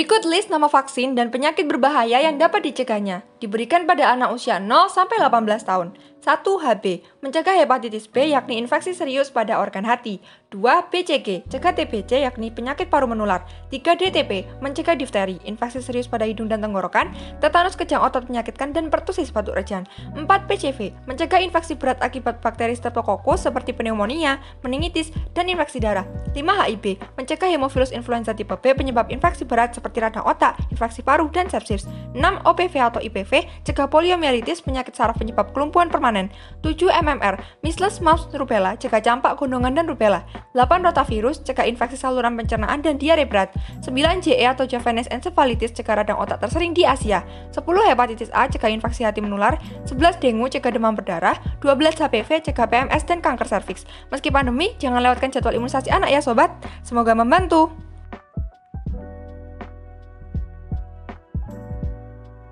Berikut list nama vaksin dan penyakit berbahaya yang dapat dicegahnya. Diberikan pada anak usia 0 sampai 18 tahun. 1. HB, mencegah hepatitis B yakni infeksi serius pada organ hati. 2. BCG, cegah TBC yakni penyakit paru menular. 3. DTP, mencegah difteri, infeksi serius pada hidung dan tenggorokan, tetanus kejang otot menyakitkan dan pertusis batuk rejan. 4. PCV, mencegah infeksi berat akibat bakteri Streptococcus seperti pneumonia, meningitis, dan infeksi darah. 5. HIV, mencegah hemofilus influenza tipe B penyebab infeksi berat seperti radang otak, infeksi paru, dan sepsis. 6. OPV atau IPV, cegah poliomielitis penyakit saraf penyebab kelumpuhan permanen permanen. 7 MMR, measles, mumps, rubella, cegah campak, gondongan, dan rubella. 8 rotavirus, cegah infeksi saluran pencernaan dan diare berat. 9 JE atau Javanese encephalitis, cegah radang otak tersering di Asia. 10 hepatitis A, cegah infeksi hati menular. 11 dengue, cegah demam berdarah. 12 HPV, cegah PMS dan kanker serviks. Meski pandemi, jangan lewatkan jadwal imunisasi anak ya sobat. Semoga membantu.